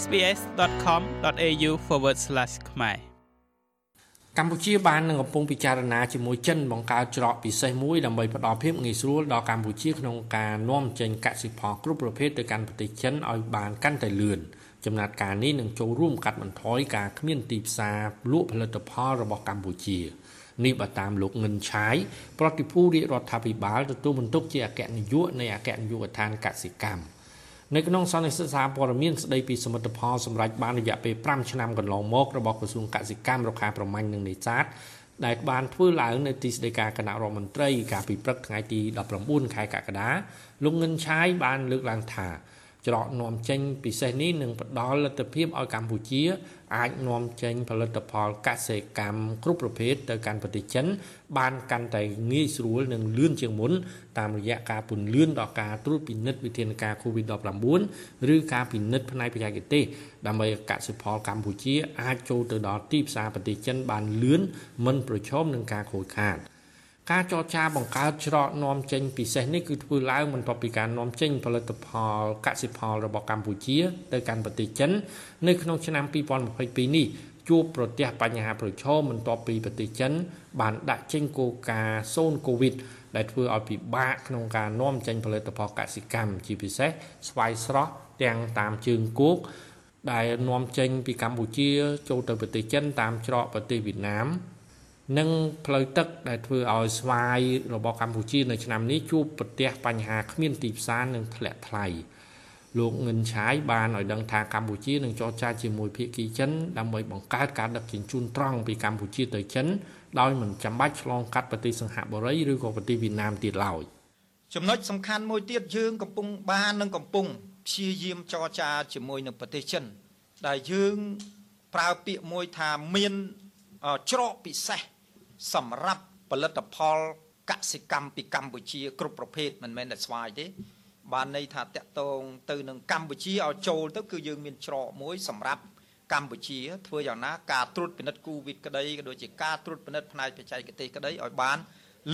sbs.com.au/ ខ្មែរកម្ពុជាបាននឹងកំពុងពិចារណាជាមួយចិនបង្កើតច្រកពិសេសមួយដើម្បីផ្ដល់ភាពងាយស្រួលដល់កម្ពុជាក្នុងការនាំចេញកសិផលគ្រប់ប្រភេទទៅកាន់ប្រទេសចិនឲ្យបានកាន់តែលឿនចំណាត់ការនេះនឹងចូលរួមកាត់បន្ថយការគ្មានទីផ្សារលក់ផលិតផលរបស់កម្ពុជានេះបើតាមលោកងិនឆាយប្រតិភូរាជរដ្ឋាភិបាលទទួលបន្ទុកជាអគ្គនាយកនៃអគ្គនាយកដ្ឋានកសិកម្ម នៅក្នុងសន្និសីទសារព័ត៌មានស្ដីពីសមិទ្ធផលសម្រាប់បានរយៈពេល5ឆ្នាំកន្លងមករបស់ក្រសួងកសិកម្មរុក្ខាប្រមាញ់និងនេសាទដែលបានធ្វើឡើងនៅទីស្តីការគណៈរដ្ឋមន្ត្រីកាលពីព្រឹកថ្ងៃទី19ខែកក្កដាលោកងិនឆាយបានលើកឡើងថា ច្រកនាំចេញពិសេសនេះនឹងផ្ដល់លទ្ធភាពឲ្យកម្ពុជា អាចនាំចេញផលិតផលកសិកម្មគ្រប់ប្រភេទទៅកាន់ប្រទេសចិន បានកាន់តែងាយស្រួលនិងលឿនជាងមុន តាមរយៈការពន្លឿនដល់ការត្រួតពិនិត្យវិធានការ COVID-19 ឬការពិនិត្យផ្នែកបច្ចេកទេសដើម្បីឲ្យកសិផលកម្ពុជាអាចចូលទៅដល់ទីផ្សារប្រទេសចិនបានលឿនមិនប្រឈមនឹងការខូចខាត។ ការចរចាបង្កើតច្រកនាំចេញពិសេសនេះគឺធ្វើឡើងបន្ទាប់ពីការនាំចេញផលិតផលកសិផលរបស់កម្ពុជាទៅកាន់ប្រទេសចិននៅក្នុងឆ្នាំ2022នេះជួបប្រទះបញ្ហាប្រឈមបន្ទាប់ពីប្រទេសចិន បានដាក់ចេញគោលការណ៍សូនកូវីដដែលធ្វើឲ្យពិបាកក្នុងការនាំចេញផលិតផលកសិកម្មជាពិសេសស្វាយស្រស់ទាំងតាមជើងគោកដែលនាំចេញពីកម្ពុជាចូលទៅប្រទេសចិនតាមច្រកប្រទេសវៀតណាម និងផ្លូវទឹកដែលធ្វើឲ្យស្វាយរបស់កម្ពុជានៅឆ្នាំនេះជួបប្រទះបញ្ហាគ្មានទីផ្សារនិងធ្លាក់ថ្លៃលោកងិនឆាយបានឲ្យដឹងថាកម្ពុជានឹងចរចាជាមួយភាគីចិនដើម្បីបង្កើតការដឹកជញ្ជូនត្រង់ពីកម្ពុជាទៅចិនដោយមិនចាំបាច់ឆ្លងកាត់ប្រទេសសង្ហបុរីឬក៏ប្រទេសវៀតណាមទៀតឡើយចំណុចសំខាន់មួយទៀតយើងកំពុងបាននិងកំពុងព្យាយាមចរចាជាមួយនឹងប្រទេសចិនដែលយើងប្រើពាក្យមួយថាមានច្រកពិសេស សម្រាប់ផលិតផលកសិកម្មពីកម្ពុជា គ្រប់ប្រភេទមិនមែនតែស្វាយទេបានន័យថាតកតងទៅនឹងកម្ពុជាឲ្យចូលទៅគឺយើងមានច្រកមួយសម្រាប់កម្ពុជាធ្វើយ៉ាងណាការត្រួតពិនិត្យគូវិតក្តីក៏ដូចជាការត្រួតពិនិត្យផ្នែកបច្ចេកទេសក្តីឲ្យបាន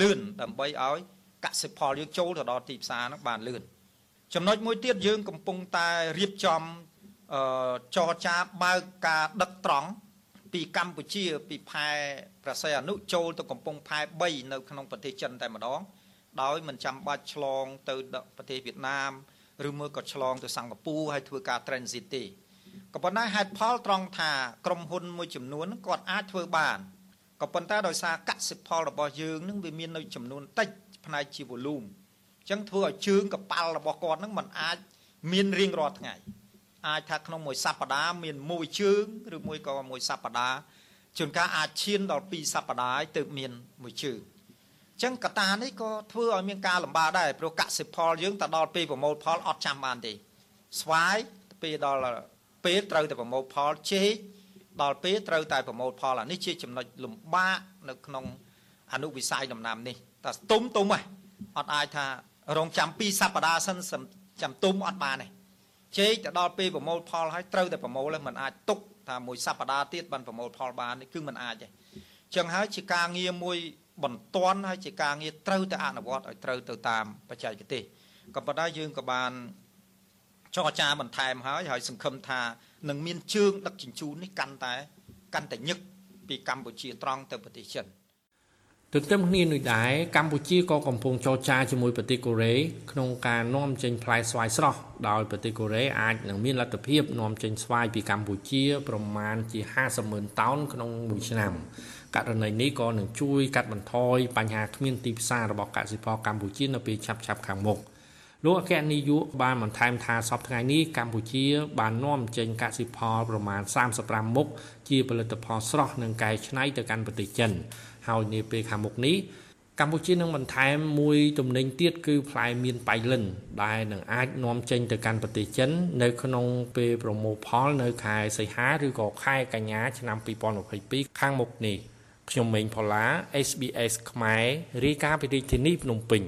លឿនដើម្បីឲ្យកសិផលយើងចូលទៅដល់ទីផ្សារនោះបានលឿនចំណុចមួយទៀតយើងកំពុងតែរៀបចំអឺចរចាបើកការដឹកត្រង់ ពីកម្ពុជាពីផែប្រស័យអនុចូលទៅកំពង់ផែ3នៅក្នុងប្រទេសចិនតែម្ដងដោយមិនចាំបាច់ឆ្លងទៅប្រទេសវៀតណាមឬមួយក៏ឆ្លងទៅសិង្ហបុរីហើយធ្វើការ transit ទេក៏ប៉ុន្តែហេតុផលត្រង់ថាក្រុមហ៊ុនមួយចំនួនគាត់អាចធ្វើបានក៏ប៉ុន្តែដោយសារកសិផលរបស់យើងនឹងវាមាននៅចំនួនតិចផ្នែកជា volume អញ្ចឹងធ្វើឲ្យជើងកប៉ាល់របស់គាត់នឹងมันអាច មានរៀងរាល់ថ្ងៃ អាចថាក្នុងមួយសប្តាហ៍មានមួយជើងឬមួយក៏មួយសប្តាហ៍ជួនកាលអាចឈានដល់2សប្តាហ៍ទៅមានមួយជើងអញ្ចឹងកតានេះក៏ធ្វើឲ្យមានការលំបាកដែរព្រោះកសិផលយើងទៅដល់ពេលប្រមូលផលអត់ចាំបានទេស្វាយពេលដល់ពេលត្រូវតែប្រមូលផលចេកដល់ពេលត្រូវតែប្រមូលផលអានេះជាចំណុចលំបាកនៅក្នុងអនុវិស័យដំណាំនេះតែទុំទុំហ៎អត់អាចថារងចាំ2សប្តាហ៍សិនចាំទុំអត់បានទេ ជែកទៅដល់ពេលប្រមូលផលហើយត្រូវតែប្រមូលមិនអាចទុកថាមួយសប្តាហ៍ទៀតបានប្រមូលផលបាននេះគឺមិនអាចទេចឹងហើយជាការងារមួយបន្ទាន់ហើយជាការងារត្រូវតែអនុវត្តឲ្យត្រូវទៅតាមបច្ចេកទេសក៏ប៉ុន្តែយើងក៏បានចរចាបន្ថែមហើយហើយសង្ឃឹមថានឹងមានជើងដឹកជញ្ជូននេះកាន់តែកាន់តែញឹកពីកម្ពុជាត្រង់ទៅប្រទេសចិន ទន្ទឹមគ្នានេះដែរកម្ពុជាក៏កំពុងចរចាជាមួយប្រទេសកូរ៉េក្នុងការនាំចេញផ្លែស្វាយស្រស់ដោយប្រទេសកូរ៉េអាចនឹងមានលទ្ធភាពនាំចេញស្វាយពីកម្ពុជា ប្រមាណជា50ម៉ឺនតោនក្នុងមួយឆ្នាំករណីនេះក៏នឹងជួយកាត់បន្ថយបញ្ហាគ្មានទីផ្សាររបស់កសិផលកម្ពុជានៅពេលឆាប់ៗខាងមុខ លោកអគ្គនាយកបានបន្ថែមថាសប្តាហ៍នេះកម្ពុជា បាននាំចេញកសិផលប្រមាណ35មុខជាផលិតផលស្រស់និងកែច្នៃទៅកាន់ប្រទេសចិន ហើយនាពេលខាងមុខនេះកម្ពុជានឹងបន្ថែមមួយទំនិញទៀតគឺផ្លែមៀនបៃលិន ដែលនឹងអាចនាំចេញទៅកាន់ប្រទេសចិន នៅក្នុងពេលប្រមូលផលនៅខែសីហាឬក៏ខែកញ្ញាឆ្នាំ2022ខាងមុខនេះខ្ញុំម៉េងផល្លា SBS ខ្មែររាយការណ៍ពីរាជធានីភ្នំពេញ